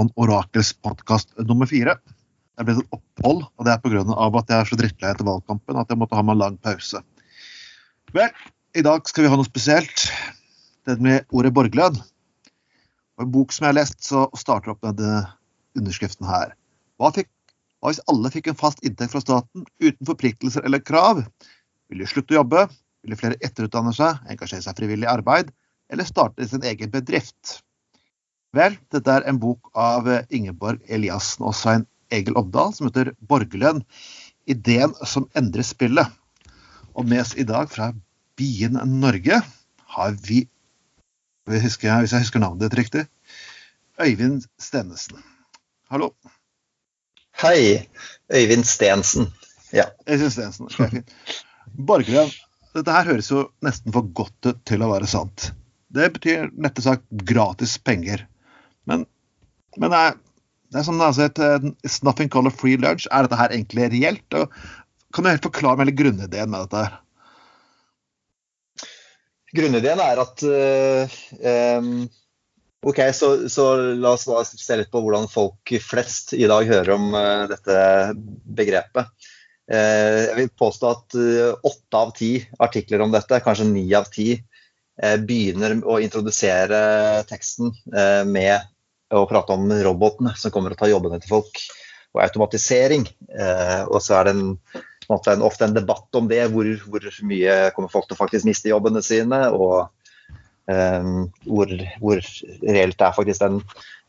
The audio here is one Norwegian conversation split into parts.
Trond Orakels podkast nummer fire. Det er blitt et opphold, og det er pga. at jeg er så drittlei etter valgkampen at jeg måtte ha meg en lang pause. Vel, i dag skal vi ha noe spesielt. Det med ordet borgerlønn. Og en bok som jeg har lest, så starter opp med denne underskriften her. Hva, fikk, hva hvis alle fikk en fast inntekt fra staten uten forpliktelser eller krav? Vil de slutte å jobbe? Vil de flere etterutdanne seg, engasjere seg frivillig i arbeid, eller starte sin egen bedrift? Vel, dette er en bok av Ingeborg Eliassen og Svein Egil Omdal som heter 'Borgerlønn ideen som endrer spillet'. Og med oss i dag fra Bien Norge har vi hvis jeg husker navnet ditt riktig Øyvind Stenesen. Hallo. Hei. Øyvind Stensen. Ja. Øyvind Stensen, okay, Borgerlønn. Dette her høres jo nesten for godt ut til å være sant. Det betyr nettopp sagt gratis penger. Men, men det, er, det er som altså et It's nothing called a free lunch. Er dette her egentlig reelt? Og kan du helt forklare meg litt grunnideen med dette? her? Grunnideen er at uh, um, Ok, så, så, la oss se litt på hvordan folk flest i dag hører om uh, dette begrepet. Uh, jeg vil påstå at åtte av ti artikler om dette, kanskje ni av ti, begynner å introdusere teksten med å prate om robotene som kommer og tar jobbene til folk, og automatisering. Eh, og så er det en, en, ofte en debatt om det, hvor, hvor, mye kommer folk til å faktisk miste jobbene sine, og eh, hvor, hvor, reelt det er faktisk den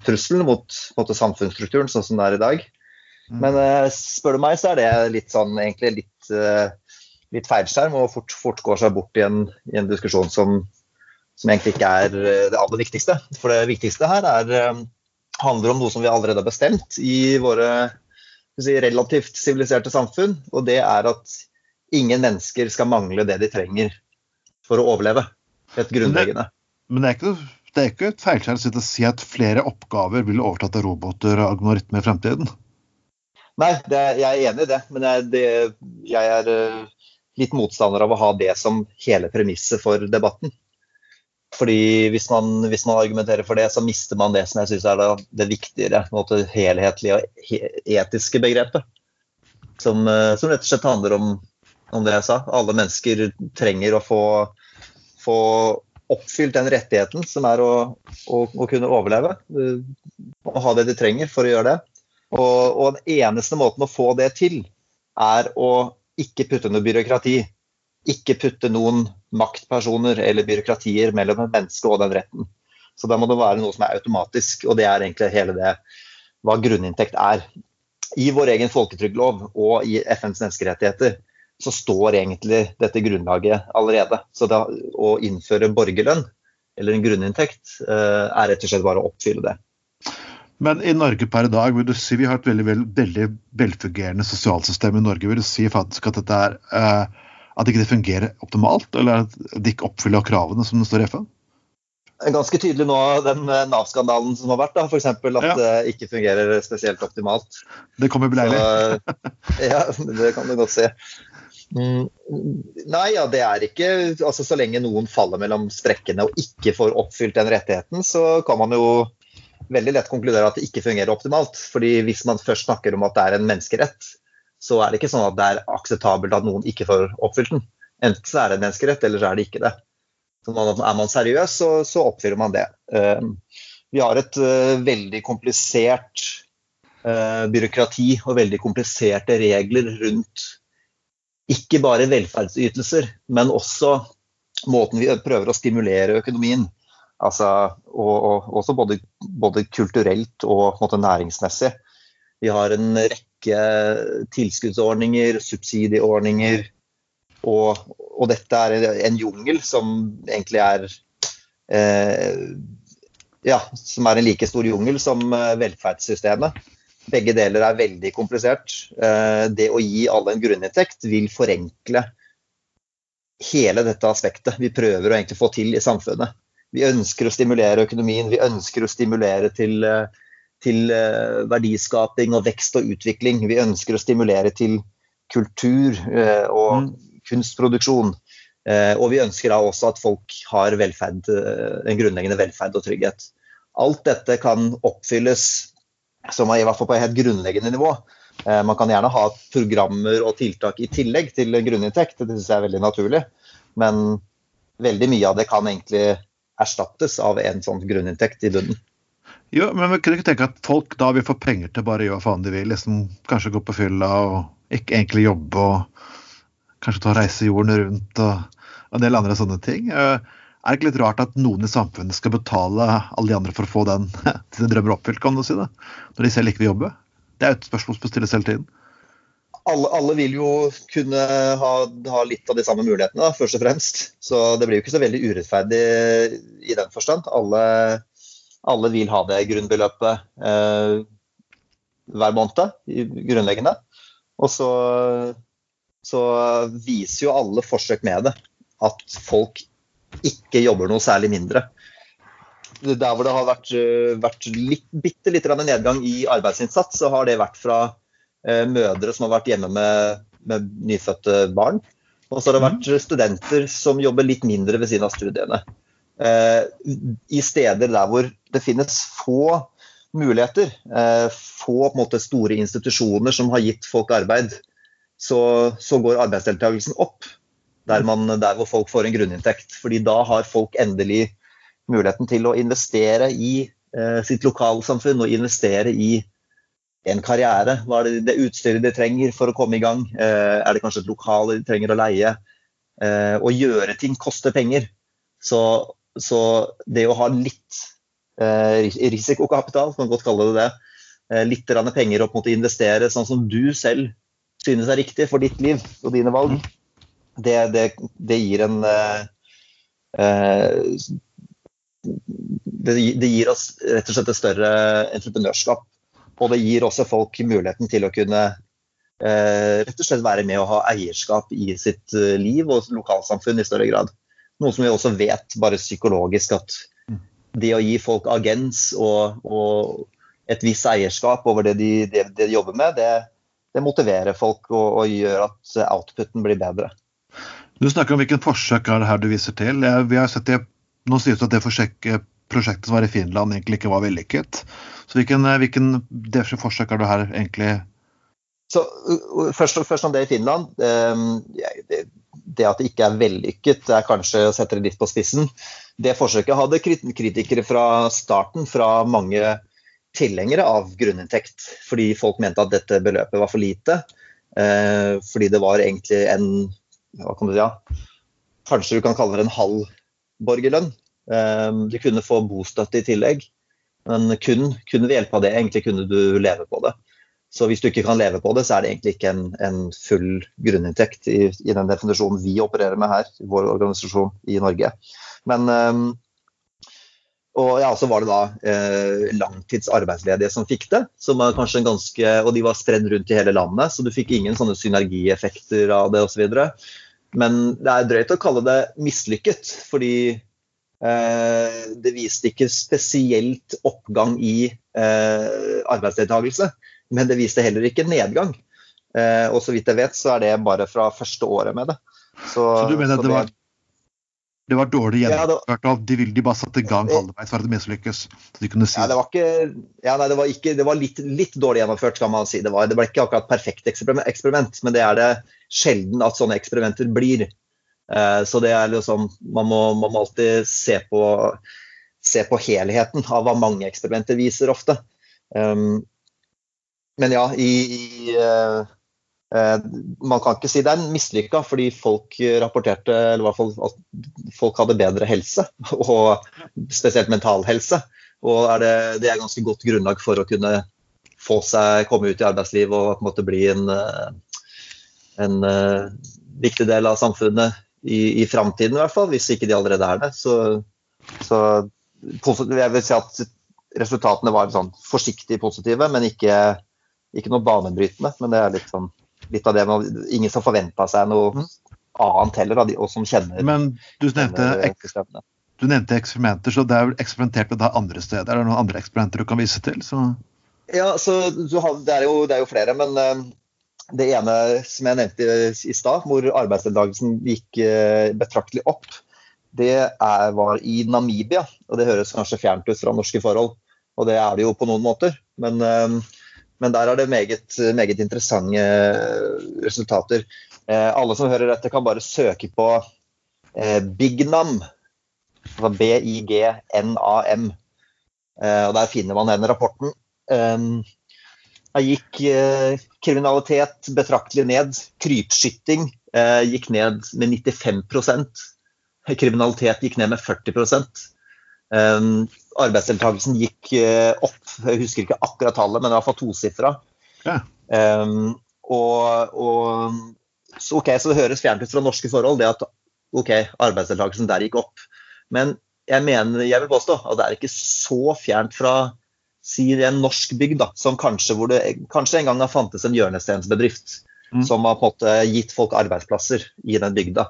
trusselen mot, måte, samfunnsstrukturen sånn som det er i dag. Mm. Men eh, spør du meg, så er det litt sånn egentlig litt, eh, litt feilskjerm, og fort, fort, går seg bort i en, i en diskusjon som som egentlig ikke er eh, det aller viktigste. For det viktigste her er, eh, handler om noe som vi allerede har bestemt i våre si, relativt siviliserte samfunn. Og det er at ingen mennesker skal mangle det de trenger for å overleve. Helt grunnleggende. Men det, men det er ikke, et feilskjær å si at flere oppgaver vil overtatt av roboter og algoritmer i fremtiden? Nei, det, jeg er enig i det. Men jeg, det, jeg er eh, litt motstander av å ha det som hele premisset for debatten. Fordi hvis man, hvis man, argumenterer for det, så mister man det som jeg syns er det, det viktigere, måte, helhetlige og etiske begrepet. Som, eh, som, rett og slett handler om, om, det jeg sa. Alle mennesker trenger å få, få oppfylt den rettigheten som er å, å, å, kunne overleve. Å ha det de trenger for å gjøre det. Og, og den eneste måten å få det til, er å ikke putte noe byråkrati ikke putte noen maktpersoner eller byråkratier mellom et menneske og den retten. Så da må det være noe som er automatisk, og det er egentlig hele det hva grunninntekt er. I vår egen folketrygdlov og i FNs menneskerettigheter så står egentlig dette grunnlaget allerede. Så da, å innføre borgerlønn eller en grunninntekt eh, er rett og slett bare å oppfylle det. Men i Norge per i dag, vil du si vi har et veldig, veldig, velfungerende sosialsystem i Norge. Vil du si faktisk at dette er eh, at ikke det fungerer optimalt, eller at det ikke oppfyller kravene som det står i FN? Ganske tydelig nå den eh, Nav-skandalen som har vært, da, f.eks. at ja. det ikke fungerer spesielt optimalt. Det kommer beleilig. ja, det kan du godt se. Mm, nei, ja, det er ikke altså Så lenge noen faller mellom sprekkene og ikke får oppfylt den rettigheten, så kan man jo veldig lett konkludere at det ikke fungerer optimalt. fordi hvis man først snakker om at det er en menneskerett, så er det ikke sånn at det er akseptabelt at noen ikke får oppfylt den. Enten så er det en menneskerett, eller så er det ikke det. Så er man seriøs, så, så oppfyller man det. Uh, vi har et uh, veldig komplisert uh, byråkrati og veldig kompliserte regler rundt ikke bare velferdsytelser, men også måten vi prøver å stimulere økonomien. Altså, og, og også både, både, kulturelt og måte, næringsmessig. Vi har en rekke rekke tilskuddsordninger, subsidieordninger. Og, og, dette er en jungel som egentlig er eh, Ja, som er en like stor jungel som eh, velferdssystemet. Begge deler er veldig komplisert. Eh, det å gi alle en grunninntekt vil forenkle hele dette aspektet vi prøver å få til i samfunnet. Vi ønsker å stimulere økonomien, vi ønsker å stimulere til uh, til eh, verdiskaping og vekst og utvikling. Vi ønsker å stimulere til kultur eh, og mm. kunstproduksjon. Eh, og vi ønsker da også at folk har velferd, en grunnleggende velferd og trygghet. Alt dette kan oppfylles som er i hvert fall på et helt grunnleggende nivå. Man kan gjerne ha programmer og tiltak i tillegg til grunninntekt, det syns jeg er veldig naturlig. Men veldig mye av det kan egentlig erstattes av en sånn grunninntekt i bunnen. Jo, men vi kunne ikke tenke at folk da vil få penger til bare å gjøre hva faen de vil? liksom Kanskje gå på fylla og ikke egentlig jobbe og kanskje ta reise jorden rundt og en del andre sånne ting. Eh, er det ikke litt rart at noen i samfunnet skal betale alle de andre for å få den sine drømmer oppfylt, kan du si det? Når de selv ikke vil jobbe? Det er et spørsmål som stilles hele tiden. Alle, alle, vil jo kunne ha, ha, litt av de samme mulighetene, først og fremst. Så det blir jo ikke så veldig urettferdig i den forstand. Alle, alle vil ha det grunnbeløpet eh, hver måned, grunnleggende. Og så, så viser jo alle forsøk med det at folk ikke jobber noe særlig mindre. Der hvor det har vært, eh, vært litt, bitte litt nedgang i arbeidsinnsats, så har det vært fra eh, mødre som har vært hjemme med, med nyfødte barn. Og så har det vært mm. studenter som jobber litt mindre ved siden av studiene. Eh, I steder der hvor det finnes få muligheter, eh, få måte, store institusjoner som har gitt folk arbeid, så, så går arbeidsdeltakelsen opp der, man, der, hvor folk får en grunninntekt. Fordi da har folk endelig muligheten til å investere i eh, sitt lokalsamfunn og investere i en karriere. Hva er det, det utstyret de trenger for å komme i gang? Eh, er det kanskje et lokale de trenger å leie? Eh, å gjøre ting koster penger. Så, så det å ha litt eh, risikokapital, kan man godt kalle det det, eh, litt penger opp mot å investere sånn som du selv synes er riktig for ditt liv og dine valg, det, det, det gir en eh, eh, det, det, gir oss rett og slett et større entreprenørskap. Og det gir også folk muligheten til å kunne eh, rett og slett være med og ha eierskap i sitt eh, liv og lokalsamfunn i større grad. Noe som vi også vet bare psykologisk at det å gi folk agens og, og et visst eierskap over det de, det, det de jobber med, det, det motiverer folk og, og, gjør at outputen blir bedre. Du snakker om hvilken forsøk er det her du viser til. Vi har sett det, Nå sies det at det forsøket, prosjektet som var i Finland, egentlig ikke var vellykket. Så hvilken, hvilken forsøk er det her egentlig så først, først, om det i Finland. Det, det, at det ikke er vellykket, er kanskje å sette det litt på spissen. Det forsøket hadde kritikere fra starten, fra mange tilhengere av grunninntekt. Fordi folk mente at dette beløpet var for lite. Eh, fordi det var egentlig en hva kan du si, ja, Kanskje du kan kalle det en halv borgerlønn. Ehm, du kunne få bostøtte i tillegg, men kun, kun ved hjelp av det egentlig kunne du leve på det. Så hvis du ikke kan leve på det, så er det egentlig ikke en, en full grunninntekt i, i, den definisjonen vi opererer med her i vår organisasjon i Norge. Men um, og ja, så var det da eh, langtidsarbeidsledige som fikk det. Som var kanskje en ganske, og de var spredd rundt i hele landet, så du fikk ingen sånne synergieffekter av det osv. Men det er drøyt å kalle det mislykket, fordi eh, det viste ikke spesielt oppgang i eh, arbeidsdeltakelse. Men det viste heller ikke nedgang. Eh, og så vidt jeg vet, så er det bare fra første året med det. Så, så du mener så det var det var dårlig gjennomført. Ja, de, ville de bare satte i gang halvveis for at det mislykkes. De si. ja, det var, ikke, ja, nei, det var, ikke, det var litt, litt, dårlig gjennomført, skal man si. Det, var, det ble ikke akkurat perfekt eksperiment, men det er det sjelden at sånne eksperimenter blir. Eh, så det er liksom Man må, man må alltid se på, se på, helheten av hva mange eksperimenter viser ofte. Um, men ja, i, i uh, uh, man kan ikke si det er mislykka, fordi folk rapporterte eller hvert fall at folk hadde bedre helse, og spesielt mental helse. Og er det, det, er ganske godt grunnlag for å kunne få seg komme ut i arbeidslivet og på en måte bli en, eh, en uh, viktig del av samfunnet i, i framtiden, i hvert fall. Hvis ikke de allerede er det. Så, så jeg vil si at resultatene var sånn forsiktig positive, men ikke, ikke noe banebrytende. Men det er litt sånn litt av det med ingen som forventa seg noe mm. annet heller, og som kjenner Men du nevnte, du nevnte eksperimenter, så det er vel eksperimentert med det andre steder? Er det noen andre eksperimenter du kan vise til? Så... Ja, så det er, jo, det er jo flere, men uh, det ene som jeg nevnte i stad, hvor arbeidsdeltakelsen gikk uh, betraktelig opp, det er, var i Namibia. Og det høres kanskje fjernt ut fra norske forhold, og det er det jo på noen måter. Men, men der er det meget, meget interessante resultater. Alle som hører dette, kan bare søke på Bignam. Altså B-I-G-N-A-M. Og Der finner man den rapporten. Der gikk kriminalitet betraktelig ned. Krypskytting gikk ned med 95% Kriminalitet gikk ned med 40 um, Arbeidsdeltakelsen gikk uh, opp, jeg husker ikke akkurat tallet, men i hvert fall tosifra. Ja. Um, og, og, så, okay, så det høres fjernt ut fra norske forhold, det at ok, arbeidsdeltakelsen der gikk opp. Men jeg mener, jeg vil påstå at det er ikke så fjernt fra si en norsk bygd da, som kanskje, hvor det kanskje en gang har fantes en hjørnestensbedrift mm. som har på en måte gitt folk arbeidsplasser i den bygda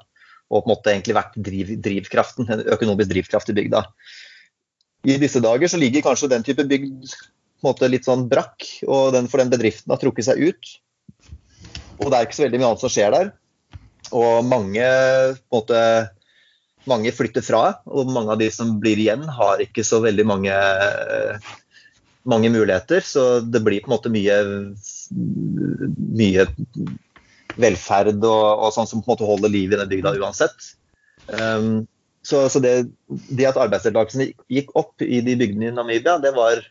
og på en måte egentlig vært driv, drivkraften, en økonomisk drivkraft i bygda. I disse dager så ligger kanskje den type bygd måte litt sånn brakk, og den, for den bedriften har trukket seg ut. Og det er ikke så veldig mye annet som skjer der. Og mange, måte, mange flytter fra, og mange av de som blir igjen, har ikke så veldig mange, mange muligheter. Så det blir på en måte mye, mye velferd og, og sånn som på en måte holder liv i den bygda uansett. Um, så, så det, det, at arbeidsdeltakelsen gikk opp i de bygdene i Namibia, det var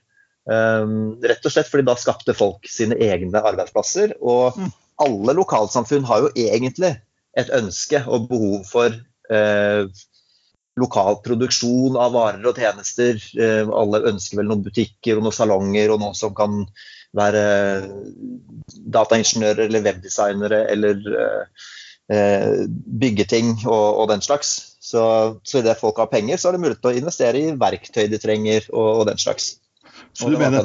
um, rett og slett fordi da skapte folk sine egne arbeidsplasser. Og mm. alle lokalsamfunn har jo egentlig et ønske og behov for uh, lokal produksjon av varer og tjenester. Uh, alle ønsker vel noen butikker og noen salonger og noen som kan være dataingeniører eller webdesignere eller eh, bygge ting og, og, den slags. Så, så idet folk har penger, så er det mulighet til å investere i verktøy de trenger og, og den slags. Så du, mener,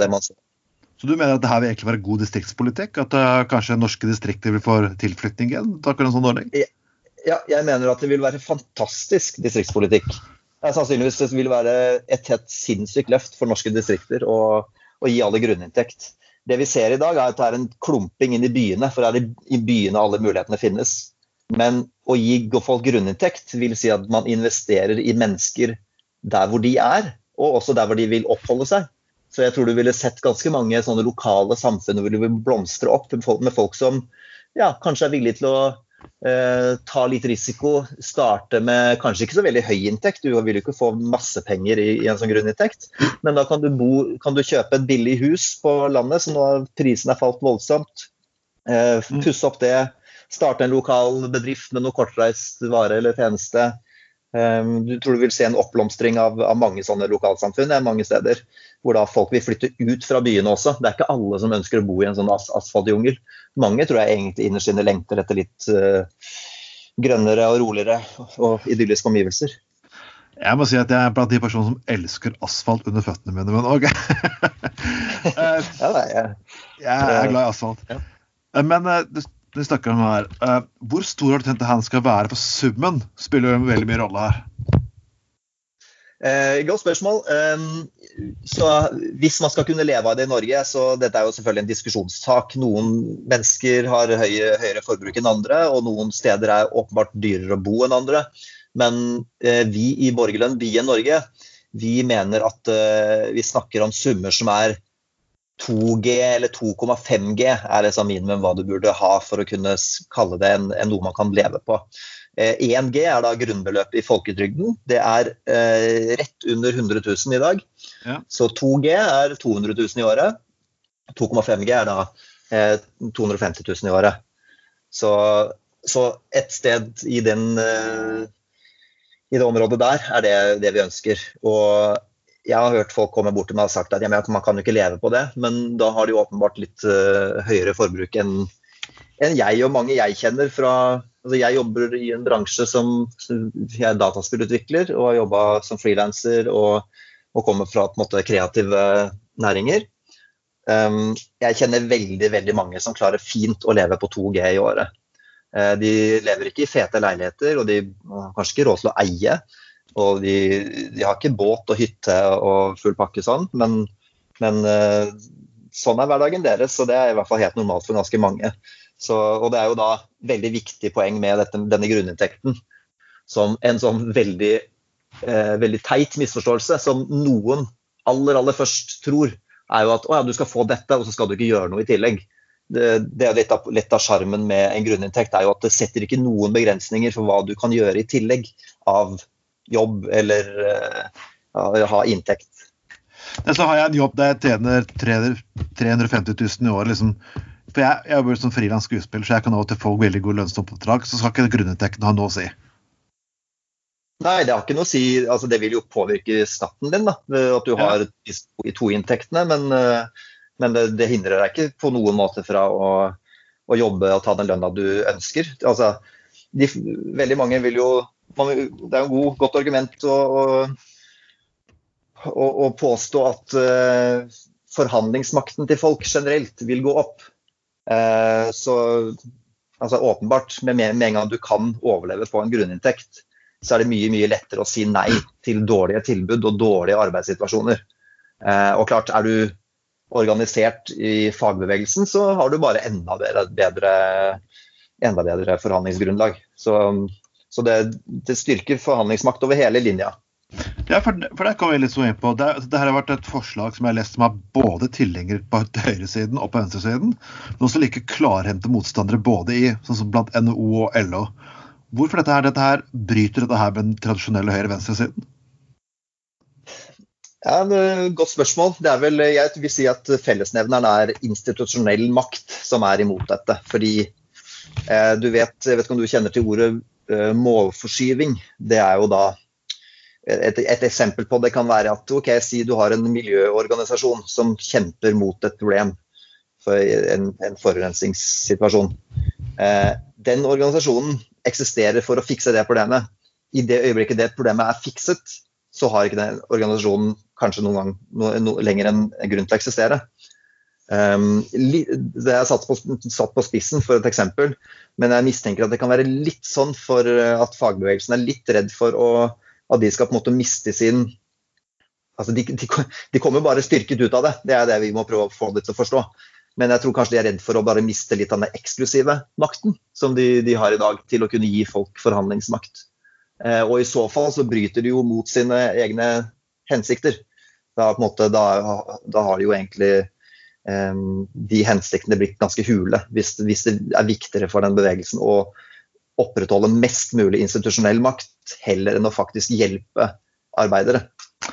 så du mener at det her vil egentlig være god distriktspolitikk? At uh, kanskje norske distrikter vil få tilflytting igjen? takket en sånn ordning? Ja, jeg mener at det vil være fantastisk distriktspolitikk. Det er sannsynligvis det vil være et helt sinnssykt løft for norske distrikter å gi alle grunninntekt. Det vi ser i dag, er at det er en klumping inn i byene, for det er i byene alle mulighetene finnes. Men å gi folk grunninntekt vil si at man investerer i mennesker der hvor de er, og også der hvor de vil oppholde seg. Så jeg tror du ville sett ganske mange sånne lokale samfunn hvor du vil blomstre opp med folk som ja, kanskje er villige til å Eh, ta litt risiko, starte med kanskje ikke så veldig høy inntekt, du vil jo ikke få masse penger i, i en sånn grunninntekt, men da kan du, bo, kan du, kjøpe et billig hus på landet, så nå prisen er falt voldsomt. Eh, pusse opp det, starte en lokal bedrift med noe kortreist vare eller tjeneste. Ehm, du tror du vil se en oppblomstring av, av mange sånne lokalsamfunn mange steder. Hvor da folk vil flytte ut fra byene også. Det er ikke alle som ønsker å bo i en sånn as asfaltjungel. Mange tror jeg egentlig innerst inne lengter etter litt uh, grønnere og roligere og idylliske omgivelser. Jeg må si at jeg er blant de personene som elsker asfalt under føttene mine. Men òg okay. jeg, jeg er glad i asfalt. Men vi snakker om her. Uh, hvor stor har du tenkt at han skal være? For summen spiller jo veldig mye rolle her. Eh, godt spørsmål. Um, så Hvis man skal kunne leve av det i Norge, så dette er jo selvfølgelig en diskusjonssak. Noen mennesker har høye, høyere forbruk enn andre, og noen steder er åpenbart dyrere å bo enn andre. Men eh, vi i Borgerlønn, i Norge, vi mener at eh, vi snakker om summer som er 2G eller 2,5G er liksom minimum hva du burde ha for å kunne kalle det en, en noe man kan leve på. 1G eh, er da grunnbeløpet i folketrygden. Det er eh, rett under 100 000 i dag. Ja. Så 2G er 200 000 i året. 2,5G er da eh, 250 000 i året. Så, så et sted i, den, eh, i det området der er det det vi ønsker. Og jeg har hørt folk komme bort til meg og sagt at ja, man kan jo ikke leve på det, men da har de jo åpenbart litt uh, høyere forbruk enn en jeg og mange jeg kjenner fra altså Jeg jobber i en bransje som jeg er dataspillutvikler og har jobba som frilanser og, og, kommer fra måte kreative næringer. Um, jeg kjenner veldig veldig mange som klarer fint å leve på 2G i året. Uh, de lever ikke i fete leiligheter, og de har kanskje ikke råd til å eie. Og de, de, har ikke båt og hytte og full pakke sånn, men, men uh, sånn er hverdagen deres. Og det er i hvert fall helt normalt for ganske mange. Så, og det er jo da veldig viktig poeng med dette, denne grunninntekten som en sånn veldig, eh, veldig teit misforståelse som noen aller, aller først tror er jo at å ja, du skal få dette, og så skal du ikke gjøre noe i tillegg. Det, det er litt av, litt av sjarmen med en grunninntekt er jo at det setter ikke noen begrensninger for hva du kan gjøre i tillegg av jobb eller uh, ha inntekt. Så har jeg en jobb der jeg tjener 350 000 i året. Liksom. For jeg, jeg jobber som frilans skuespiller, så jeg kan av og til få veldig god lønnsoppdrag. Så skal ikke grunninntekten ha noe å si. Nei, det har ikke noe å si. Altså, det vil jo påvirke skatten din, da, at du har de to inntektene. Men, eh, men det, det, hindrer deg ikke på noen måte fra å, å jobbe og ta den lønna du ønsker. Altså, de, veldig mange vil jo man, Det er et godt argument å, å, å påstå at uh, forhandlingsmakten til folk generelt vil gå opp. Uh, så altså, åpenbart, med, med en gang du kan overleve på en grunninntekt, så er det mye mye lettere å si nei til dårlige tilbud og dårlige arbeidssituasjoner. Eh, og klart, Er du organisert i fagbevegelsen, så har du bare enda bedre, enda bedre forhandlingsgrunnlag. Så, så det, det, styrker forhandlingsmakt over hele linja. Ja, for, for det kom vi litt så inn på. Det, det her har vært et forslag som jeg har lest som har både tilhengere på høyresiden og på venstresiden, men også like klarhendte motstandere både i sånn som blant NHO og LO. Hvorfor dette her, dette her, bryter dette her med den tradisjonelle høyre-venstresiden? Ja, Godt spørsmål. Det er vel, Jeg vil si at fellesnevneren er institusjonell makt som er imot dette. Fordi eh, du vet, Jeg vet ikke om du kjenner til ordet målforskyving. Det er jo da et, et, eksempel på det kan være at ok, si du har en miljøorganisasjon som kjemper mot et problem, for en, en forurensningssituasjon. Eh, den organisasjonen eksisterer for å fikse det problemet. I det øyeblikket det problemet er fikset, så har ikke den organisasjonen kanskje noen gang no, no, lenger en grunn til å eksistere. Um, det er satt på, satt på, spissen for et eksempel, men jeg mistenker at det kan være litt sånn for at fagbevegelsen er litt redd for å, at de skal på en måte miste sin altså de, de, de, kommer bare styrket ut av det. Det er det vi må prøve å få dem til å forstå. Men jeg tror kanskje de er redd for å bare miste litt av den eksklusive makten som de, de har i dag, til å kunne gi folk forhandlingsmakt. Eh, og i så fall så bryter de jo mot sine egne hensikter. Da, måte, da, da har de jo egentlig eh, de hensiktene blitt ganske hule, hvis, hvis, det er viktigere for den bevegelsen å opprettholde mest mulig institusjonell makt, heller enn å faktisk hjelpe arbeidere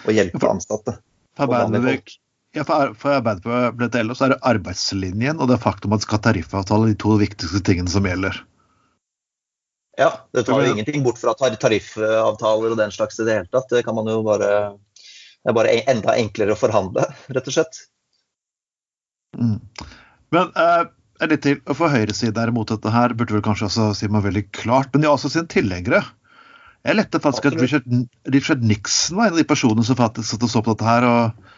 og hjelpe ansatte. Arbeiderpartiet ja, for, for Arbeiderpartiet så er det arbeidslinjen og det faktum at skal tariffavtale de to viktigste tingene som gjelder. Ja, det tar jo ingenting bort fra tariffavtaler og den slags i det hele tatt. Det kan man jo bare Det er bare enda enklere å forhandle, rett og slett. Mm. Men eh, litt til, For høyresiden er imot dette her, burde vel kanskje også si meg veldig klart. Men de har også sine tilhengere. Jeg lette faktisk at Richard, Richard, Nixon var en av de personene som faktisk satt og så på dette her. og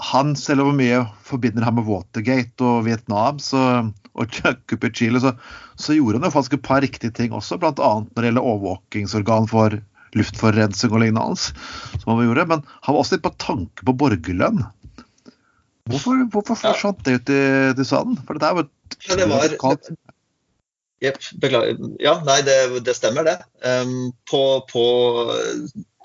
han, selv om mye forbinder ham med Watergate og Vietnam så, og kuppet i Chile, så, så, gjorde han jo faktisk et par riktige ting også, bl.a. når det gjelder overvåkingsorgan for luftforurensning og lignende. som han gjorde, Men han var også litt på tanke på borgerlønn. Hvorfor, hvorfor forsvant det ut i, i sanden? For det et ja, det var, Jepp, beklager. Ja, nei, det, det stemmer det. Um, på, på,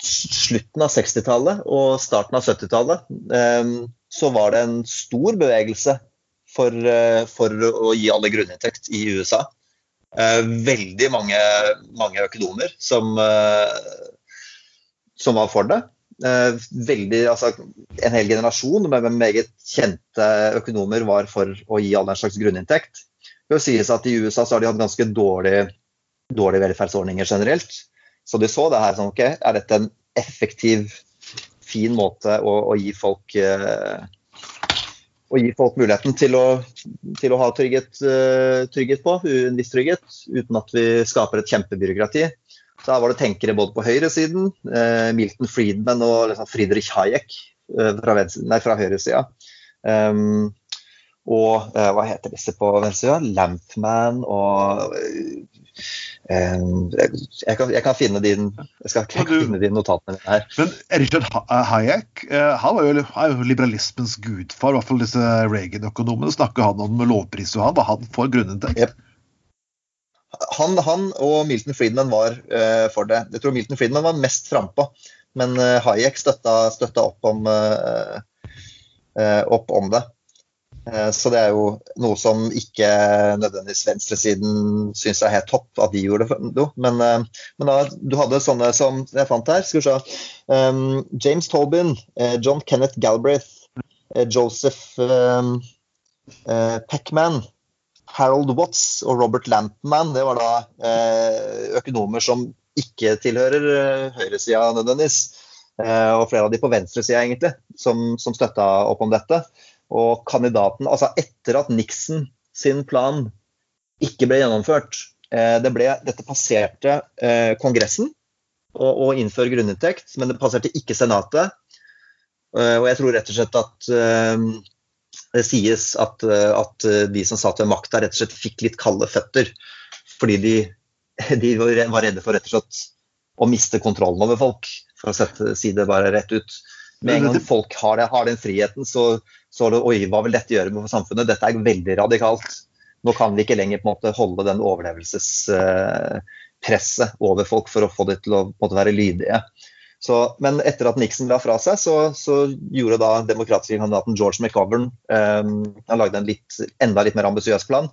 slutten av 60-tallet og starten av 70-tallet um, så var det en stor bevegelse for, uh, for å gi alle grunninntekt i USA. Uh, veldig mange, mange økonomer som, uh, som, var for det. Veldig, altså, en hel generasjon med meget kjente økonomer var for å gi alle en slags grunninntekt. Det sies at I USA har de hatt ganske dårlige, dårlig velferdsordninger generelt. Så de så det her som okay, er dette en effektiv, fin måte å, å gi folk eh, å gi folk muligheten til å, til å ha trygghet, uh, trygghet, på, en viss trygghet, uten at vi skaper et kjempebyråkrati. Da var det tenkere både på høyresiden, eh, Milton Friedman og liksom Friedrich Hayek uh, fra, fra høyresida. Um, og eh, hva heter disse på venstresida? Lampman og uh, jeg, kan, jeg, kan, finne din Jeg skal finne de notatene her. Men Richard Hayek uh, han var jo, er jo liberalismens gudfar. I hvert fall disse Reagan-økonomene snakker han om lovpris og han. Var han for grunninntekt? Yep. Han, han, og Milton Friedman var for det. Jeg tror Milton Friedman var mest frampå. Men Hayek støtta, støtta opp om opp om det. Så det er jo noe som ikke nødvendigvis venstresiden syns er helt topp at de gjorde det. Men, men da, du hadde sånne som jeg fant her. Skal vi se. Um, James Tobin, John Kenneth Galbraith, Joseph um, uh, Peckman, Harold Watts og Robert Lantman Det var da uh, økonomer som ikke tilhører uh, høyresida nødvendigvis. Uh, og flere av de på venstresida, egentlig, som, som støtta opp om dette. Og kandidaten, altså etter at Nixon sin plan ikke ble gjennomført det ble, Dette passerte Kongressen å innføre grunninntekt, men det passerte ikke Senatet. Og jeg tror rett og slett at det sies at, at de som satt ved makta, rett og slett fikk litt kalde føtter. Fordi de, de, var redde for rett og slett å miste kontrollen over folk, for å sette, si det bare rett ut. Med en gang folk har, det, har den friheten, så, så det, oi, hva vil dette gjøre med samfunnet? Dette er veldig radikalt. Nå kan vi ikke lenger på en måte holde den overlevelsespresset over folk for å få dem til å måte, være lydige. Så, men etter at Nixon la fra seg, så, så gjorde da demokratiske kandidaten George McGovern um, Han lagde en litt, enda litt mer ambisiøs plan.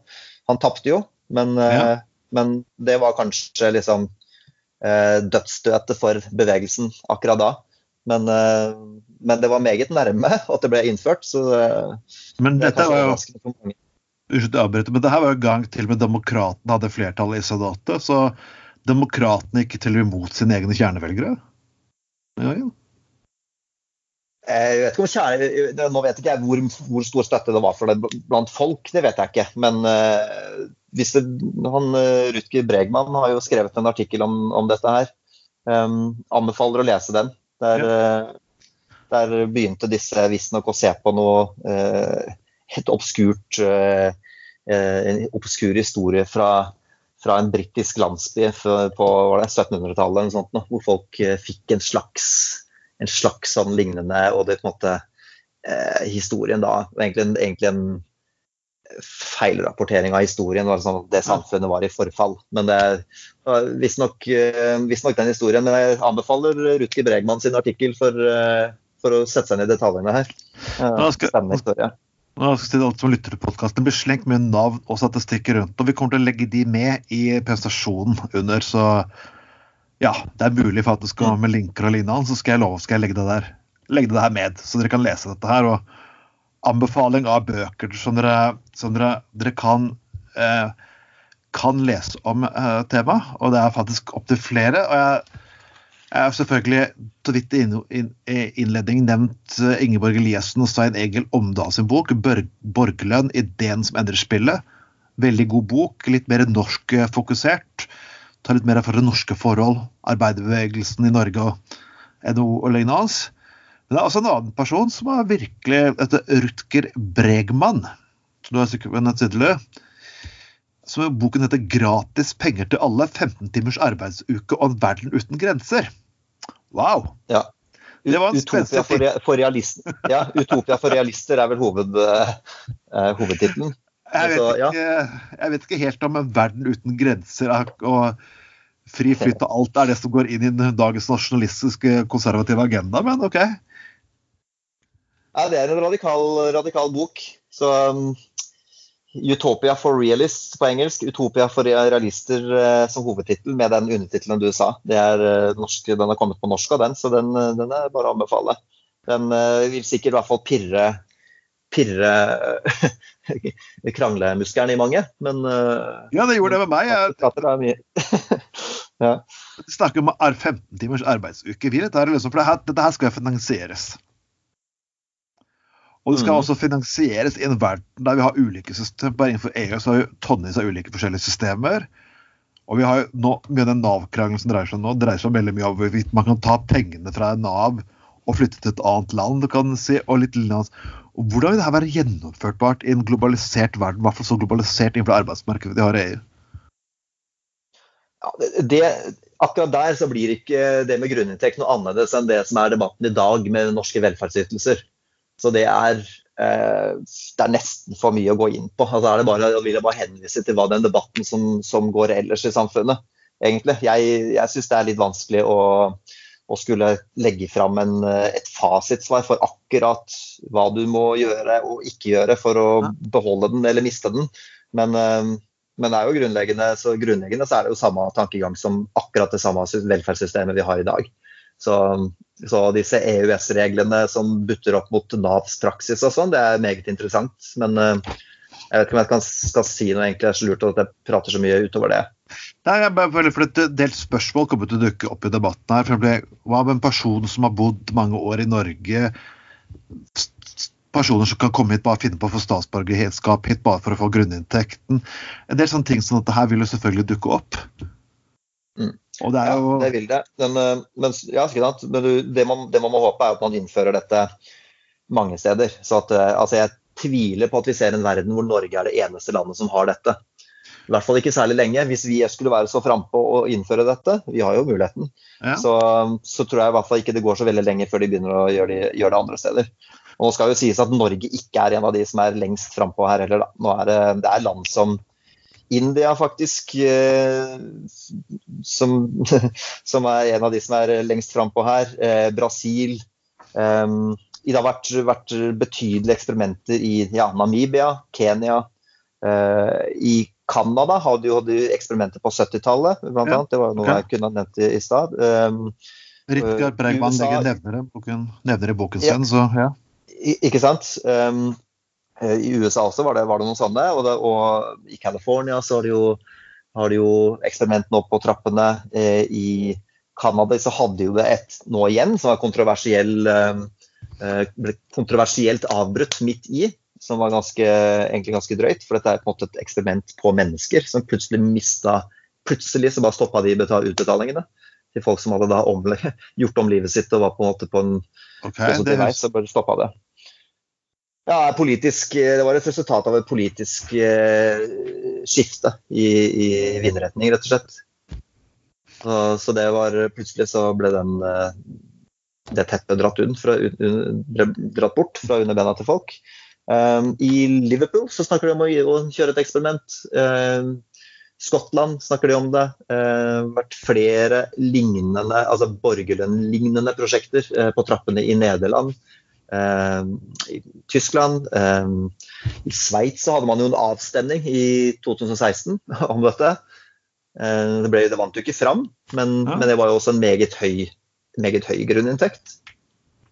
Han tapte jo, men, ja. uh, men, det var kanskje liksom uh, dødsstøtet for bevegelsen akkurat da. Men, uh, men, det var meget nærme at det ble innført. Så men dette var jo Unnskyld, Avbryte, men det her var jo gang til med demokratene hadde flertall i senatet. Så demokratene gikk til og imot sine egne kjernevelgere? Ja, ja. Jeg vet ikke om kjære, Nå vet ikke jeg hvor, hvor, stor støtte det var for det blant folk, det vet jeg ikke. Men uh, hvis det, han, uh, Rutger Bregman har jo skrevet en artikkel om, om dette her. Um, anbefaler å lese den. Der, uh, der begynte disse visstnok å se på noe helt obskurt En obskur historie fra fra en britisk landsby på 1700-tallet hvor folk eh, fikk en slags, en slags sånn lignende og det på en måte eh, historien da egentlig, egentlig en feilrapportering av historien. Var sånn det samfunnet var i forfall. Men det er visstnok eh, den historien. Men jeg anbefaler Rutger Bregman sin artikkel for, eh, for å sette seg ned i detaljene her. Spennende historie. Nå skal si alt som lytter til podkasten. Blir slengt mye navn og statistikker rundt. Og vi kommer til å legge de med i presentasjonen under, så ja, det er mulig for at det skal med linker og lignende, så skal jeg love skal jeg legge det der legge det her med, så dere kan lese dette her. Og anbefaling av bøker som dere, som dere, dere kan, eh, kan lese om eh, temaet. Og det er faktisk opptil flere. og jeg jeg har selvfølgelig så vidt i innledning nevnt eh, Ingeborg Eliassen og Stein Egil Omdal sin bok 'Borgerlønn ideen som endrer spillet'. Veldig god bok, litt mer norskfokusert. Tar litt mer for det norske forhold, arbeiderbevegelsen i Norge og NHO og lignende. Men det er også en annen person som er virkelig etter Rutger Bregman, som du har sikkert som boken heter 'Gratis penger til alle. 15 timers arbeidsuke og en verden uten grenser'. Wow! Ja. Utopia for, for, realister. Ja, Utopia for realister er vel hoved, uh, hovedtittelen. Jeg, altså, ja. jeg, vet ikke helt om en verden uten grenser og fri flyt og alt er det som går inn i dagens nasjonalistiske konservative agenda, men OK. Ja, det er en radikal, radikal bok. Så um, Utopia for realists på engelsk. Utopia for realister eh, som hovedtittel med den undertittelen du sa. Er, eh, norsk, den har kommet på norsk av den, så den, eh, den, er bare å anbefale. Den vil sikkert i hvert fall pirre, pirre kranglemuskelen i mange, men Ja, det gjorde det med meg. Jeg, ja. snakker om 15 timers arbeidsuke. Dette, liksom, for det her, dette her skal finansieres. Og det skal mm. også finansieres i en verden der vi har ulike systemer. Bare innenfor EU så har vi tonnevis av ulike forskjellige systemer. Og vi har jo nå, mye av den Nav-krangelen som dreier seg om nå, dreier seg om veldig mye om hvorvidt man kan ta pengene fra Nav og flytte til et annet land. du kan si, og litt og Hvordan vil dette være gjennomførtbart i en globalisert verden, i hvert fall så globalisert innenfor arbeidsmarkedet de har i EU? Ja, det, akkurat der så blir ikke det med grunninntekt noe annerledes enn det som er debatten i dag med norske velferdsytelser. Så det er, eh, det er nesten for mye å gå inn på. Altså er det bare, jeg vil jeg bare henvise til hva den debatten som, som går ellers i samfunnet. egentlig. Jeg, jeg syns det er litt vanskelig å, å skulle legge fram en, et fasitsvar for akkurat hva du må gjøre og ikke gjøre for å beholde den eller miste den. Men, men det er jo grunnleggende så, grunnleggende så er det jo samme tankegang som akkurat det samme velferdssystemet vi har i dag. Så, så disse EØS-reglene som butter opp mot Navs praksis og sånn, det er meget interessant. Men jeg vet ikke om jeg kan, skal si noe egentlig, det er så lurt at jeg prater så mye utover det. Nei, jeg bare føler for Et delt spørsmål kommer til å dukke opp i debatten. her, for Hva med en person som har bodd mange år i Norge? Personer som kan komme hit bare finne på å få statsborgerskap hit bare for å få grunninntekten. En del sånne ting som dette her vil jo selvfølgelig dukke opp. Mm. Og det er jo... Ja, det vil det. Men, eh, men, ja, men det, man, det, man, må håpe, er at man innfører dette mange steder. Så at, eh, altså jeg tviler på at vi ser en verden hvor Norge er det eneste landet som har dette. I hvert fall ikke særlig lenge. Hvis vi skulle være så frampå å innføre dette, vi har jo muligheten, ja. så, så, tror jeg i hvert fall ikke det går så veldig lenge før de begynner å gjøre, de, gjøre det andre steder. Og nå skal jo sies at Norge ikke er en av de som er lengst frampå her heller. Da. Nå er det, det er land som India, faktisk, eh, som, som, er en av de som er lengst frampå her. Eh, Brasil. Eh, det har vært, vært, betydelige eksperimenter i ja, Namibia, Kenya, eh, i Canada hadde jo eksperimenter på 70-tallet, bl.a. ja. Det var noe okay. jeg kunne nevnt i, i stad. Um, Rikard Bregman nevner, nevner i boken sin, ja. så ja. I, ikke sant. Um, I USA også var det, var det noen sånne, og, det, og i California så har de jo, har de jo eksperimentene opp på trappene. Eh, I Canada så hadde jo det et nå igjen som var kontroversiell, eh, ble kontroversielt avbrutt midt i som var ganske, egentlig ganske drøyt. For dette er på en måte et eksperiment på mennesker som plutselig mista Plutselig så bare stoppa de utbetalingene til folk som hadde da om, gjort om livet sitt og var på en måte på en okay, positiv vei. Så bare stoppa det. Ja, politisk, Det var et resultat av et politisk eh, skifte i, i vindretning, rett og slett. Så, så, det var plutselig så ble den, eh, det teppet dratt, fra, dratt bort fra under bena til folk. Um, I Liverpool så snakker de om å, å kjøre et eksperiment. Um, Skottland snakker de om det. Uh, vært flere lignende, altså borgerlønn-lignende prosjekter uh, på trappene i Nederland. Uh, I Tyskland. I Sveits hadde man jo en avstemning i 2016 om dette. Det, ble, det, vant jo ikke fram, men, ja. men, det var jo også en meget høy, meget høy grunninntekt.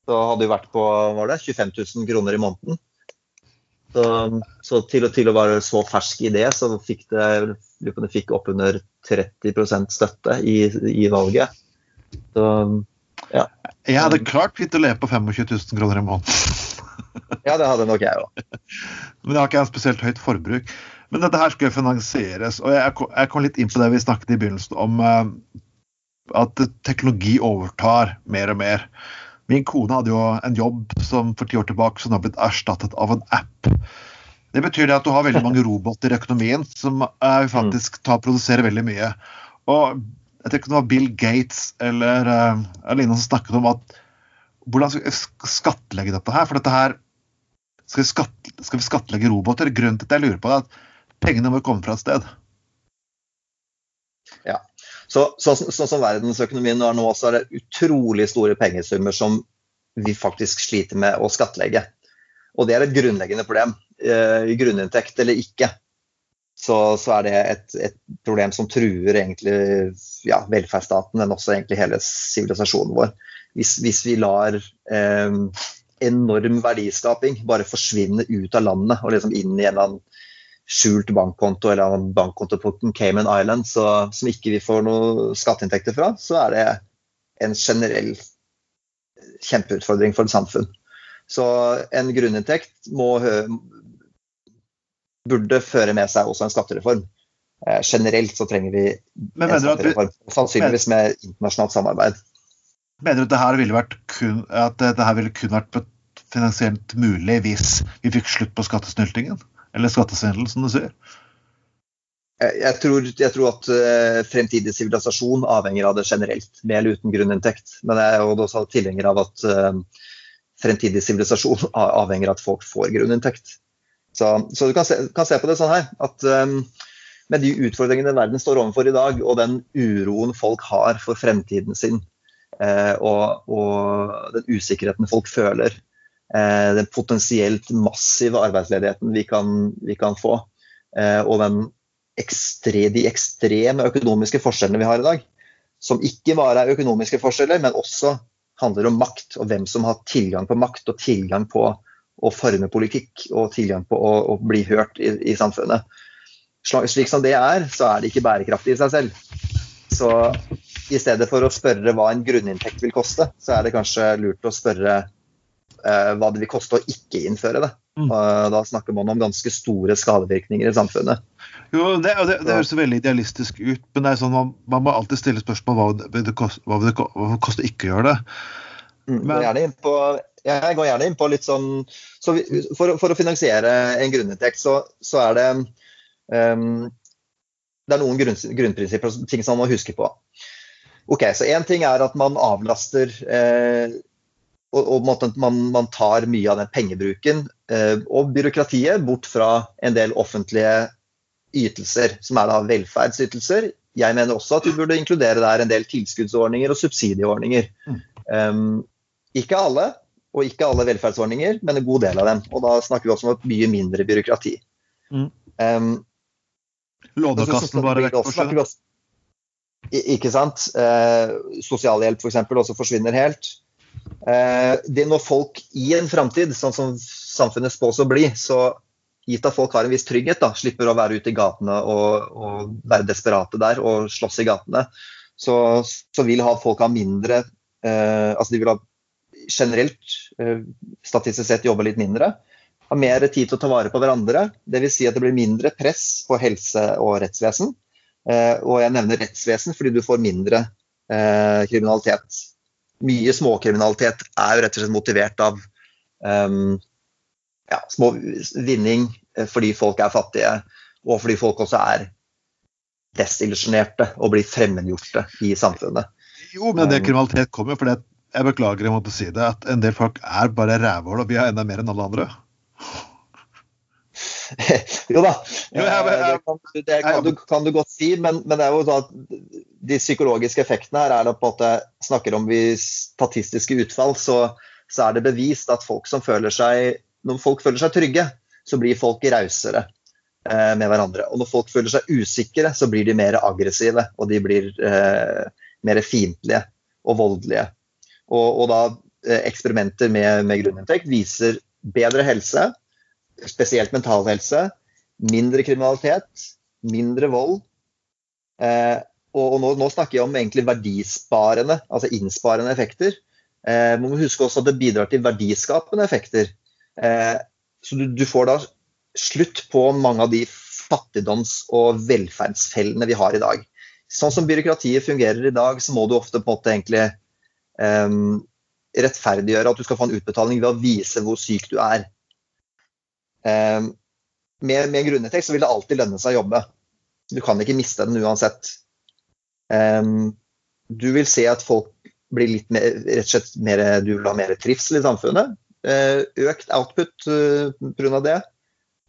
Så hadde jo vært på var det, 25 000 kroner i måneden. Så, så til, til, å være så fersk i det, så fikk det, det fikk oppunder 30 støtte i, i valget. Så, ja. Jeg hadde klart fint å leve på 25 000 kroner i måneden. ja, det hadde nok jeg òg. Men jeg har ikke et spesielt høyt forbruk. Men dette her skal finansieres. Og jeg, kom litt inn på det vi snakket i begynnelsen om uh, at teknologi overtar mer og mer. Min kone hadde jo en jobb som for ti år tilbake som har blitt erstattet av en app. Det betyr det at du har veldig mange roboter i økonomien som faktisk tar, produserer veldig mye. Og jeg tror ikke det var Bill Gates eller, Aline noen som snakket om at hvordan skal vi skattlegge dette her? For dette her skal vi, skatt, skal vi skattlegge roboter? Grunnen til at jeg lurer på det, er at pengene må komme fra et sted. Ja. Så, så, så, som verdensøkonomien er nå, så er det utrolig store pengesummer som vi faktisk sliter med å skattlegge. Og det er et grunnleggende problem. Eh, grunninntekt eller ikke, så, så er det et, et, problem som truer egentlig ja, velferdsstaten, men også egentlig hele sivilisasjonen vår. Hvis, hvis, vi lar eh, enorm verdiskaping bare forsvinne ut av landet og liksom inn i en eller annen skjult bankkonto eller en bankkonto på Cayman Island så, som ikke vi får noe skatteinntekter fra, så er det en generell kjempeutfordring for et samfunn. Så en grunninntekt må, burde føre med seg også en skattereform. Eh, generelt så trenger vi en skattereform, sannsynligvis med internasjonalt samarbeid. Mener du at dette ville, kun, at dette ville kun vært finansielt mulig hvis vi fikk slutt på skattesnyltingen? Eller skattesvindel, som du sier? Jeg tror, jeg tror, at uh, fremtidig sivilisasjon avhenger av det generelt, med eller uten grunninntekt. Men jeg er også tilhenger av at uh, fremtidig sivilisasjon avhenger av at folk får grunninntekt. Så, så du kan se, kan se, på det sånn her at um, med de utfordringene verden står overfor i dag, og den uroen folk har for fremtiden sin, eh, og, og, den usikkerheten folk føler. Eh, den potensielt massive arbeidsledigheten vi kan, vi kan få. Eh, og ekstre, de ekstreme økonomiske forskjellene vi har i dag. Som ikke bare er økonomiske forskjeller, men også handler om makt. Og hvem som har tilgang på makt og tilgang på å forme politikk og tilgang på å, å bli hørt i, i, samfunnet. Slik som det er, så er det ikke bærekraftig i seg selv. Så i stedet for å spørre hva en grunninntekt vil koste, så er det kanskje lurt å spørre eh, hva det vil koste å ikke innføre det. Mm. Da snakker man om ganske store skadevirkninger i samfunnet. Jo, Det, det, det høres veldig idealistisk ut, men det er sånn man, man må alltid stille spørsmål hva det vil koste, hva vil det koste ikke å gjøre det. Mm, men, på, jeg går gjerne inn på litt sånn så for, for, å finansiere en grunninntekt, så, så er det um, Det er noen grunn, grunnprinsipper og ting som man må huske på. Ok, så Én ting er at man avlaster eh, og, og man, man, tar mye av den pengebruken eh, og byråkratiet bort fra en del offentlige ytelser, som er da velferdsytelser. Jeg mener også at vi burde inkludere der en del tilskuddsordninger og subsidieordninger. Um, ikke alle, og ikke alle velferdsordninger, men en god del av dem. Og da snakker vi også om et mye mindre byråkrati. Mm. Um, Lånekassen bare vekk, kanskje? Ikke sant. Eh, sosialhjelp f.eks. også forsvinner helt. Eh, det når folk i en framtid, sånn som samfunnet spås å bli, så gitt at folk har en viss trygghet, da, slipper å være ute i gatene og, og være desperate der og slåss i gatene, så, så vil ha folk ha mindre eh, Altså de vil ha generelt, eh, statistisk sett, jobber litt mindre. Har mer tid til å ta vare på hverandre. Dvs. Si at det blir mindre press på helse- og rettsvesen. Eh, og jeg nevner rettsvesen fordi du får mindre eh, kriminalitet mye småkriminalitet er jo rett og slett motivert av um, ja, små vinning fordi folk er fattige, og fordi folk også er desillusjonerte og blir fremmedgjorte i samfunnet. Jo, men det kriminalitet kommer fordi jeg beklager jeg måtte si det, at en del folk er bare rævhål, og vi har enda mer enn alle andre. jo da, jo, jeg, jeg, jeg, det, kan, det kan, du, kan, du, godt si, men, men, det er jo sånn at de psykologiske effektene her er da på en jeg snakker om vi statistiske utfall, så, så, er det bevist at folk som føler seg når folk føler seg trygge, så blir folk rausere eh, med hverandre. Og når folk føler seg usikre, så blir de mer aggressive, og de blir eh, mer fiendtlige og voldelige. Og, og da eh, eksperimenter med, med grunninntekt viser bedre helse, spesielt mental helse, mindre kriminalitet, mindre vold. Eh, og, og nå, nå, snakker jeg om egentlig verdisparende, altså innsparende effekter. Eh, man må huske også at det bidrar til verdiskapende effekter. Eh, så du, du, får da slutt på mange av de fattigdoms- og velferdsfellene vi har i dag. Sånn som byråkratiet fungerer i dag, så må du ofte på en måte egentlig rettferdiggjøre at du skal få en utbetaling ved å vise hvor syk du er. Eh, med, med grunninntekt så vil det alltid lønne seg å jobbe. Du kan ikke miste den uansett. Um, du vil se at folk blir litt mer, rett og slett mer, du vil ha mer trivsel i samfunnet. Uh, økt output uh, pga. det.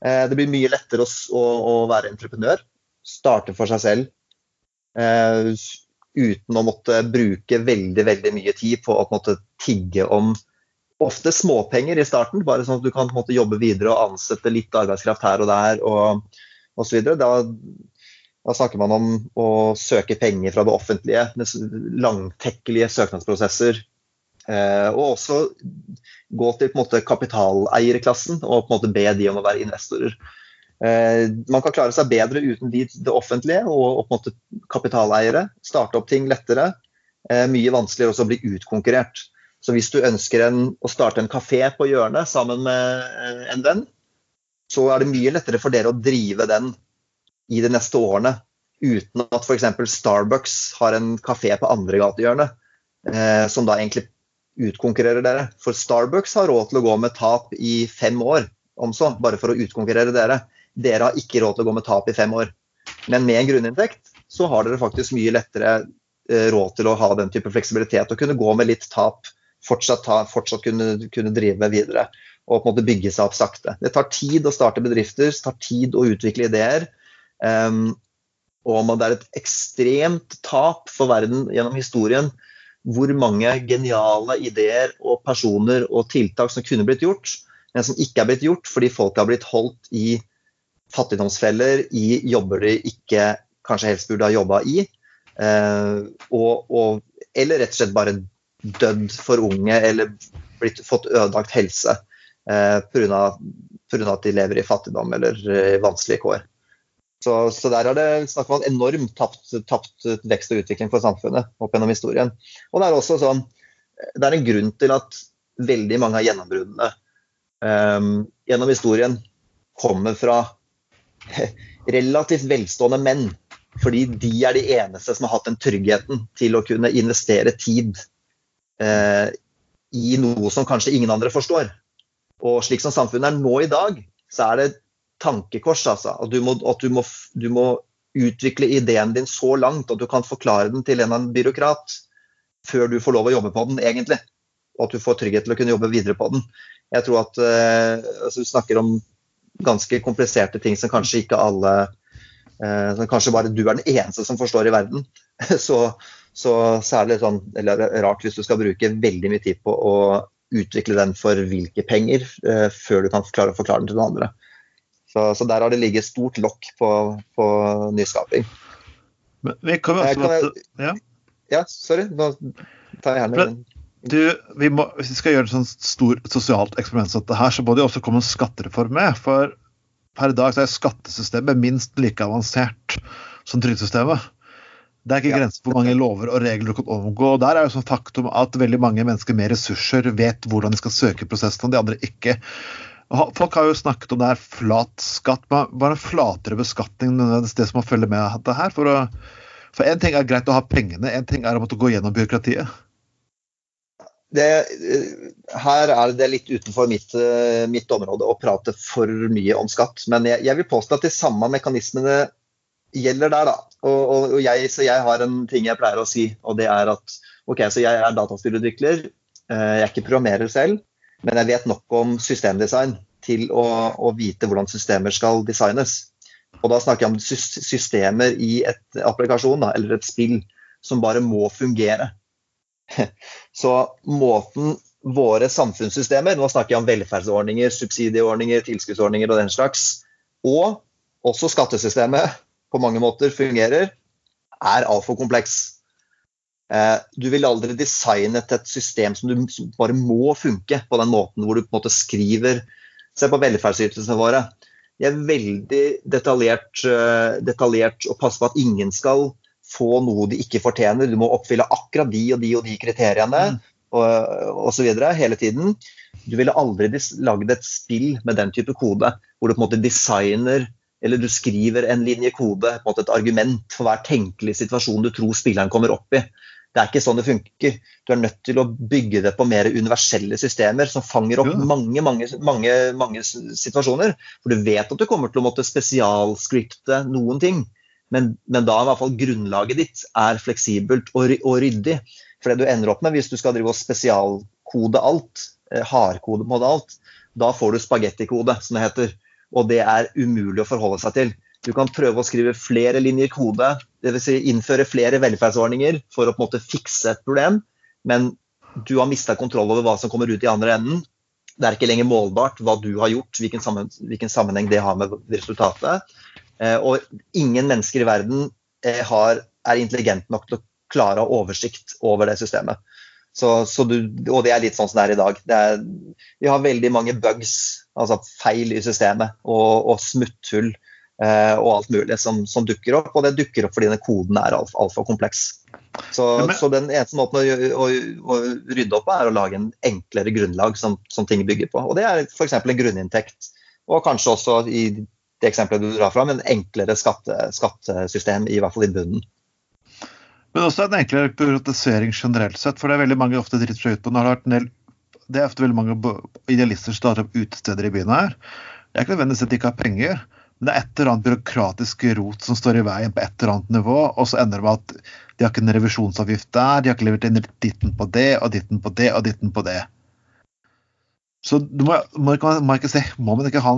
Uh, det blir mye lettere å, å, være entreprenør. Starte for seg selv. Uten å måtte bruke veldig veldig mye tid på å måtte tigge om ofte småpenger i starten, bare sånn at du kan måte, jobbe videre og ansette litt arbeidskraft her og der og osv. Da, da snakker man om å søke penger fra det offentlige, langtekkelige søknadsprosesser. Eh, og også gå til på en måte, kapitaleierklassen og på en måte be de om å være investorer. Eh, man kan klare seg bedre uten de, det offentlige og, opp måte kapitaleiere. Starte opp ting lettere. Eh, mye vanskeligere også å bli utkonkurrert. Så hvis du ønsker en, å starte en kafé på hjørnet sammen med eh, en venn, så er det mye lettere for dere å drive den i de neste årene. Uten at f.eks. Starbucks har en kafé på andre gatehjørnet, eh, som da egentlig utkonkurrerer dere. For Starbucks har råd til å gå med tap i fem år, om så, bare for å utkonkurrere dere. Dere har ikke råd til å gå med tap i fem år. Men med en grunninntekt så har dere faktisk mye lettere eh, råd til å ha den type fleksibilitet og kunne gå med litt tap fortsatt, ta, fortsatt kunne, kunne, drive videre og på en måte bygge seg opp sakte. Det tar tid å starte bedrifter, det tar tid å utvikle ideer. Um, og det er et ekstremt tap for verden gjennom historien hvor mange geniale ideer og personer og tiltak som kunne blitt gjort, men som ikke er blitt gjort fordi folk har blitt holdt i fattigdomsfeller, i jobber de ikke kanskje helst burde ha jobba i. Eh, og, og, eller rett og slett bare dødd for unge eller blitt, fått ødelagt helse eh, pga. at de lever i fattigdom eller eh, vanskelige kår. Så, så, der er det snakk om en enormt tapt, tapt, vekst og utvikling for samfunnet opp gjennom historien. Og det er også sånn, det er en grunn til at veldig mange av gjennombruddene eh, gjennom historien kommer fra relativt velstående menn. Fordi de er de eneste som har hatt den tryggheten til å kunne investere tid eh, i noe som kanskje ingen andre forstår. Og slik som samfunnet er nå i dag, så er det tankekors. Altså. At, du må, at du, må, du, må, utvikle ideen din så langt at du kan forklare den til en, byråkrat før du får lov å jobbe på den, egentlig. Og at du får trygghet til å kunne jobbe videre på den. Jeg tror at eh, altså, Du snakker om ganske kompliserte ting som kanskje ikke alle eh, som Kanskje bare du er den eneste som forstår i verden. så, så, så er det litt sånn, eller rart hvis du skal bruke veldig mye tid på å utvikle den for hvilke penger, eh, før du kan klare å forklare den til noen andre. Så, så, der har det ligget stort lokk på, på nyskaping. Men vi kan jo også jeg, ja. ja, sorry. Nå tar jeg gjerne du, vi må, Hvis vi skal gjøre et sånt stort sosialt eksperiment som dette her, så må det jo også komme en skattereform med. For per i dag så er skattesystemet minst like avansert som trygdesystemet. Det er ikke ja. grenser for hvor mange lover og regler du kan omgå. og Der er jo sånn faktum at veldig mange mennesker med ressurser vet hvordan de skal søke prosessen, og de andre ikke. Folk har jo snakket om det her flat skatt. Bare en flatere beskatning nødvendigvis det som må følge med dette her? For, å, for en ting er greit å ha pengene, en ting er å måtte gå gjennom byråkratiet. Det, her er det litt utenfor mitt, mitt, område å prate for mye om skatt. Men jeg, jeg vil påstå at de samme mekanismene gjelder der, da. Og, og, og jeg, så jeg har en ting jeg pleier å si, og det er at OK, så jeg er dataspillutvikler. Eh, jeg er ikke programmerer selv. Men jeg vet nok om systemdesign til å, å vite hvordan systemer skal designes. Og da snakker jeg om systemer i et applikasjon da, eller et spill som bare må fungere. Så måten våre samfunnssystemer, nå snakker jeg om velferdsordninger, subsidieordninger, tilskuddsordninger og den slags, og også skattesystemet på mange måter fungerer, er altfor kompleks. Eh, du vil aldri designet et system som, du, bare må funke på den måten hvor du på en måte skriver Se på velferdsytelsene våre. De er veldig detaljert, eh, detaljert og passer på at ingen skal få noe de ikke fortjener. Du må oppfylle akkurat de og de og de kriteriene mm. og osv. hele tiden. Du ville aldri lagd et spill med den type kode, hvor du på en måte designer eller du skriver en linje kode, på en måte et argument for hver tenkelig situasjon du tror spilleren kommer opp i. Det er ikke sånn det funker. Du er nødt til å bygge det på mer universelle systemer som fanger opp ja. mange, mange, mange, mange, situasjoner. For du vet at du kommer til å måtte spesialscripte noen ting. Men, men da i hvert fall grunnlaget ditt er fleksibelt og, og, ryddig. For det du ender opp med hvis du skal drive og spesialkode alt, eh, hardkode på alt, da får du spagettikode, som det heter. Og det er umulig å forholde seg til. Du kan prøve å skrive flere linjer kode, dvs. Si innføre flere velferdsordninger for å på en måte fikse et problem, men du har mista kontroll over hva som kommer ut i andre enden. Det er ikke lenger målbart hva du har gjort, hvilken sammenheng det har med resultatet. Eh, og ingen mennesker i verden eh, har, er intelligent nok til å klare å ha oversikt over det systemet. Så, så du, og det er litt sånn som det er i dag. Er, vi har veldig mange bugs, altså feil i systemet, og, og smutthull Eh, og alt mulig som, som, dukker opp. Og det dukker opp fordi denne koden er altfor alt kompleks. Så, men... så, den eneste måten å, å, å, rydde opp på, er å lage en enklere grunnlag som, som ting bygger på. Og det er f.eks. en grunninntekt. Og kanskje også i det eksempelet du drar fram, en enklere skatte, skattesystem, i hvert fall i bunnen. Men også en enklere byråkratisering generelt sett, for det er veldig mange ofte driter seg ut på. Det, har vært en del, det er ofte veldig mange idealister som starter opp utesteder i byen her. Det er ikke nødvendigvis at de ikke har penger. Men det er et eller annet byråkratisk rot som står i veien på et eller annet nivå, og så ender det med at de har ikke en revisjonsavgift der, de har ikke levert inn ditten på det, og ditten på det, og ditten på det. Så du må, må, må, ikke må man ikke ha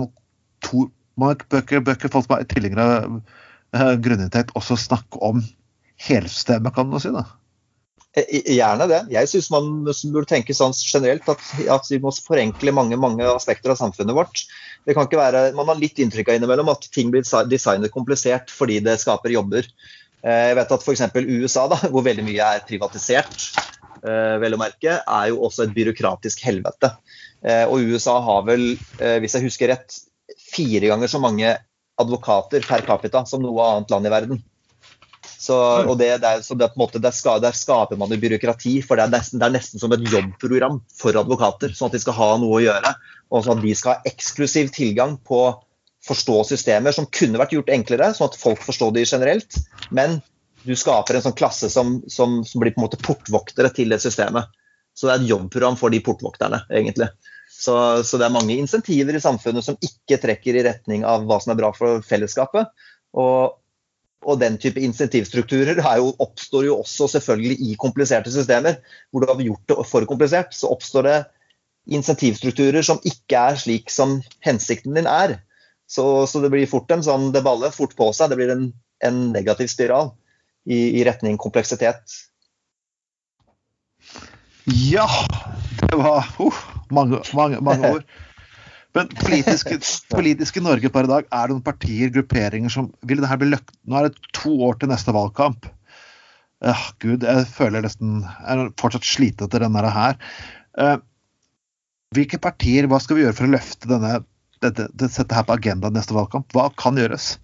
to må bøker, bøker folk som er tilhengere av uh, grunninntekt, også snakke om helsystemet, kan man si? da? Gjerne det. Jeg syns man burde tenke sånn generelt at, at, vi må forenkle mange mange aspekter av samfunnet vårt. Det kan ikke være, Man har litt inntrykk av innimellom at ting blir designet komplisert fordi det skaper jobber. Eh, jeg vet at f.eks. USA, da, hvor veldig mye er privatisert, eh, vel å merke, er jo også et byråkratisk helvete. Og USA har vel, hvis jeg husker rett, fire ganger så mange advokater per capita som noe annet land i verden. Så, og det, det er, så det, måte, der, ska, der, skaper man jo byråkrati, for det er, nesten, det er, nesten, som et jobbprogram for advokater. Sånn at de skal ha noe å gjøre, og sånn at de skal ha eksklusiv tilgang på forstå systemer som kunne vært gjort enklere, sånn at folk forstår de generelt. Men du skaper en sånn klasse som, som, som blir på en måte portvoktere til det systemet. Så det er et jobbprogram for de portvokterne, egentlig. Så, så, det er mange insentiver i samfunnet som ikke trekker i retning av hva som er bra for fellesskapet. Og, og den type insentivstrukturer jo, oppstår jo også selvfølgelig i kompliserte systemer. Hvor du har gjort det for komplisert, så oppstår det insentivstrukturer som ikke er slik som hensikten din er. Så, så det blir fort en sånn, det baller fort på seg. Det blir en, en negativ spiral i, i, retning kompleksitet. Ja, det var uh, mange, mange, mange ord. Men politiske, politiske Norge per i dag, er det noen partier, grupperinger som vil det her bli løkt... Nå er det to år til neste valgkamp. Uh, Gud, jeg føler nesten Jeg er fortsatt sliten etter denne her. Uh, hvilke partier, hva skal vi gjøre for å løfte denne dette, sette her på agendaen neste valgkamp? Hva kan gjøres?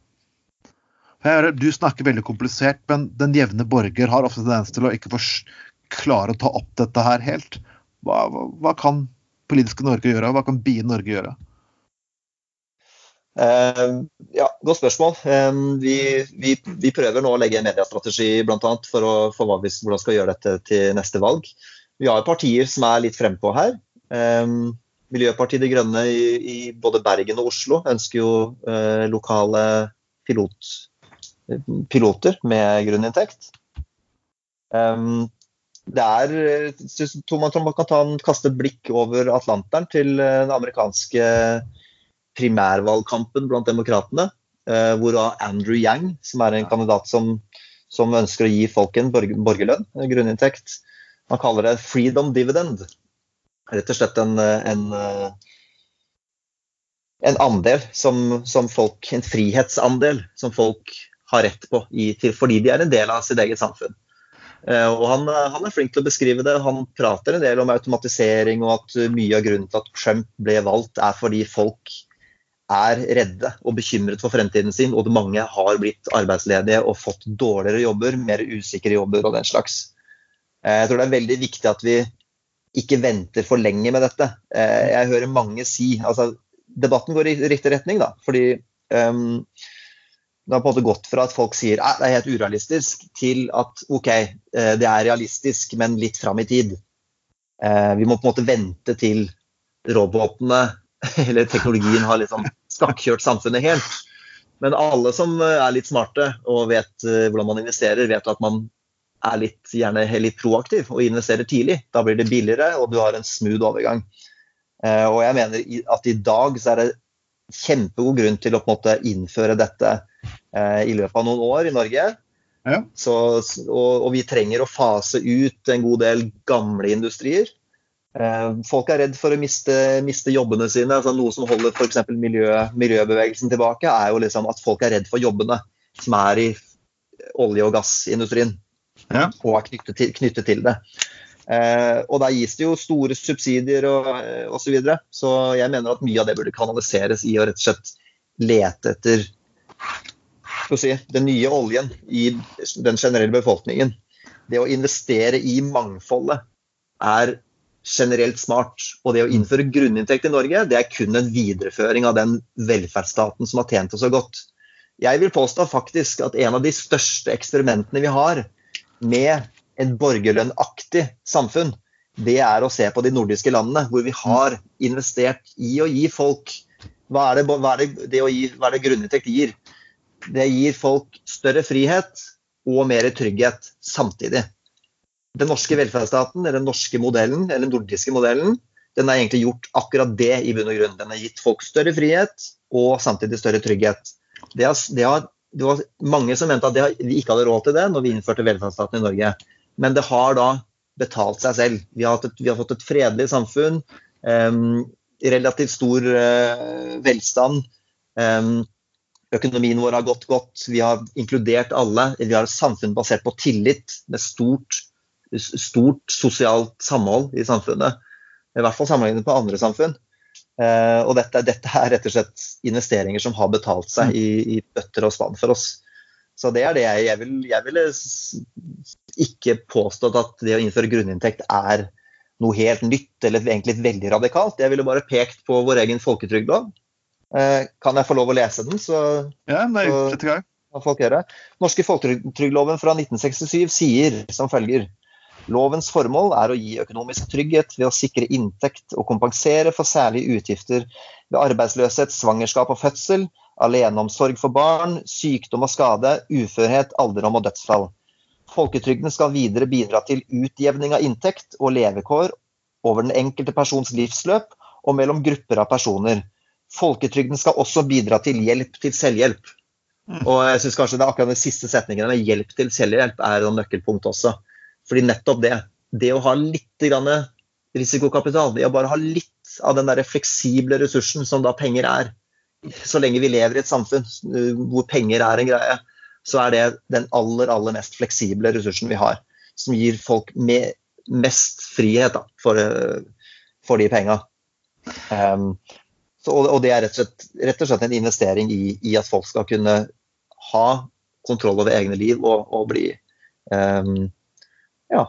Hører, du snakker veldig komplisert, men den jevne borger har ofte tendens til å ikke klare å ta opp dette her helt. Hva, hva, hva kan politiske Norge gjøre? Hva kan BIE Norge gjøre? Uh, ja, Godt spørsmål. Um, vi, vi, vi, prøver nå å legge en mediestrategi blant annet, for, å, for vi, hvordan vi skal gjøre dette til neste valg. Vi har partier som er litt frempå her. Um, Miljøpartiet De Grønne i, i, både Bergen og Oslo ønsker jo uh, lokale pilot, piloter med grunninntekt. Um, det er synes, Man tror man kan ta en, kaste et blikk over Atlanteren til eh, den amerikanske primærvalgkampen blant demokratene. Hvor hvor Andrew Yang, som er en kandidat som, som ønsker å gi folk en borgerlønn, grunninntekt, han kaller det 'freedom dividend'. Rett og slett en, en, en andel som, som, folk En frihetsandel som folk har rett på i, til, fordi de er en del av sitt eget samfunn. Eh, og han, han, er flink til å beskrive det. Han prater en del om automatisering og at mye av grunnen til at Trump ble valgt, er fordi folk er redde og bekymret for fremtiden sin, og mange har blitt arbeidsledige og fått dårligere jobber, mer usikre jobber og den slags. Eh, jeg tror det er veldig viktig at vi ikke venter for lenge med dette. Eh, jeg hører mange si altså Debatten går i riktig retning, da. Fordi um, det har på en måte gått fra at folk sier det er helt urealistisk, til at OK, eh, det er realistisk, men litt fram i tid. Eh, vi må på en måte vente til robotene eller teknologien har liksom skakkjørt samfunnet helt. Men alle som er litt smarte og vet eh, hvordan man investerer, vet at man er litt, gjerne litt proaktiv og investerer tidlig. Da blir det billigere, og du har en smooth overgang. Og jeg mener at i dag så er det kjempegod grunn til å på en måte innføre dette eh, i løpet av noen år i Norge. Ja. Så, og, og, vi trenger å fase ut en god del gamle industrier. Eh, folk er redd for å miste, miste jobbene sine. Altså, noe som holder f.eks. Miljø, miljøbevegelsen tilbake, er jo liksom at folk er redd for jobbene som er i olje- og gassindustrien. Ja. Og er knyttet til, knyttet til det. Eh, og der gis det jo store subsidier og osv. Så, videre. så jeg mener at mye av det burde kanaliseres i å rett og slett lete etter si, den nye oljen i den generelle befolkningen. Det å investere i mangfoldet er generelt smart. Og det å innføre grunninntekt i Norge, det er kun en videreføring av den velferdsstaten som har tjent oss så godt. Jeg vil påstå faktisk at en av de største eksperimentene vi har med et borgerlønnaktig samfunn, det er å se på de nordiske landene, hvor vi har investert i å gi folk Hva er det, hva det, det grunninntekt gir? Det gir folk større frihet og mer trygghet samtidig. Den norske velferdsstaten, eller den norske modellen, eller den nordiske modellen, den har egentlig gjort akkurat det i bunn og grunn. Den har gitt folk større frihet og samtidig større trygghet. Det, har, det, har, det var mange som mente at det, vi ikke hadde råd til det når vi innførte velferdsstaten i Norge. Men det har da betalt seg selv. Vi har, et, vi har fått et fredelig samfunn. Um, relativt stor uh, velstand. Um, økonomien vår har gått godt. Vi har inkludert alle. Vi har et samfunn basert på tillit, med stort, stort sosialt samhold i samfunnet. I hvert fall sammenlignet på andre samfunn. Uh, og dette, dette, er rett og slett investeringer som har betalt seg i, i bøtter og spann for oss. Så det er det jeg, jeg, vil, jeg ville ikke påstått at det å innføre grunninntekt er noe helt nytt eller egentlig veldig radikalt. Jeg ville bare pekt på vår egen folketrygdlov. Eh, kan jeg få lov å lese den, så, ja, nei, så kan folk gjøre. Norske folketrygdloven fra 1967 sier som følger Lovens formål er å gi økonomisk trygghet ved å sikre inntekt og kompensere for særlige utgifter ved arbeidsløshet, svangerskap og fødsel, aleneomsorg for barn, sykdom og skade, uførhet, alderdom og dødsfall. Folketrygden skal videre bidra til utjevning av inntekt og levekår over den enkelte persons livsløp og mellom grupper av personer. Folketrygden skal også bidra til hjelp til selvhjelp. Mm. Og jeg synes kanskje det er akkurat den siste setningen med hjelp til selvhjelp er et nøkkelpunkt også. Fordi nettopp det, det å ha litt risikokapital, det å bare ha litt av den der fleksible ressursen som da penger er, så lenge vi lever i et samfunn hvor penger er en greie, så er det den aller, aller mest fleksible ressursen vi har. Som gir folk med, mest frihet da, for, for, de penga. Um, og, og, det er rett og, slett, rett og slett en investering i, i, at folk skal kunne ha kontroll over egne liv og, og bli um, Ja.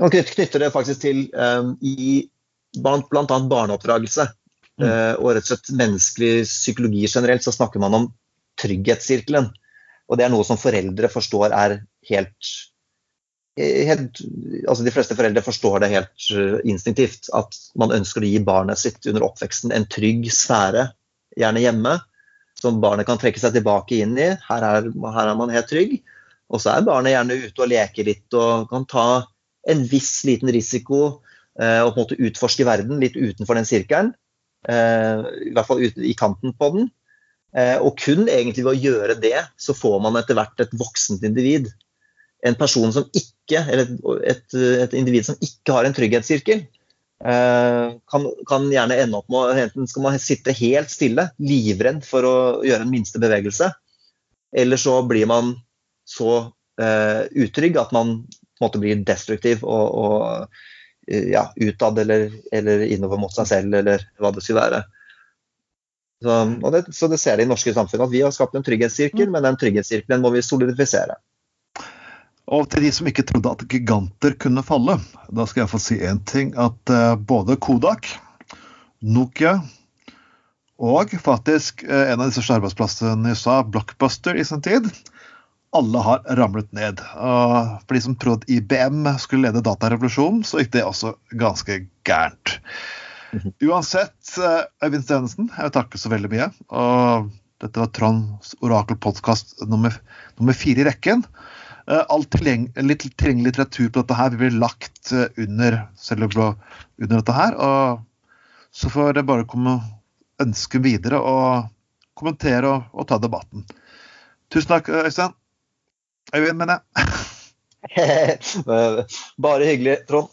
Man knytter det faktisk til um, i blant, blant annet barneoppdragelse. Mm. Uh, og rett og slett menneskelig psykologi generelt, så snakker man om trygghetssirkelen. Og det er noe som foreldre forstår er helt, helt altså De fleste foreldre forstår det helt uh, instinktivt. At man ønsker å gi barnet sitt under oppveksten en trygg sfære, gjerne hjemme, som barnet kan trekke seg tilbake inn i. Her er, her er man helt trygg. Og så er barnet gjerne ute og leker litt og kan ta en viss liten risiko eh, og på en måte utforske verden litt utenfor den sirkelen. Eh, I hvert fall i kanten på den. Eh, og kun egentlig ved å gjøre det, så får man etter hvert et voksent individ. En person som ikke, eller et, et individ som ikke har en trygghetssirkel, eh, kan, kan, gjerne ende opp med enten skal man sitte helt stille, livredd for å gjøre en minste bevegelse, eller så blir man så uh, utrygg at man måte blir destruktiv og, og Eh, ja, utad eller, eller, innover mot seg selv, eller hva det skulle være. Så, det, så det ser det i norske samfunn at vi har skapt en trygghetssirkel, mm. men den trygghetssirkelen må vi solidifisere. Og til de som ikke trodde at giganter kunne falle, da skal jeg få si én ting. At uh, både Kodak, Nokia og faktisk uh, en av de største arbeidsplassene i USA, Blockbuster i sin tid, alle har ramlet ned. Og for de som trodde IBM skulle lede datarevolusjonen, så gikk det også ganske gærent. Mhm. Uansett, eh, Øyvind Stevensen, jeg vil takke så veldig mye. Og dette var Tronds orakelpodkast nummer, nummer fire i rekken. Eh, all tilgjengelig, litteratur på dette her vil bli lagt eh, under under dette her. Og så får det bare komme ønske videre og kommentere og, og ta debatten. Tusen takk, Øystein. Øyvind, mener jeg. Bare hyggelig, Trond.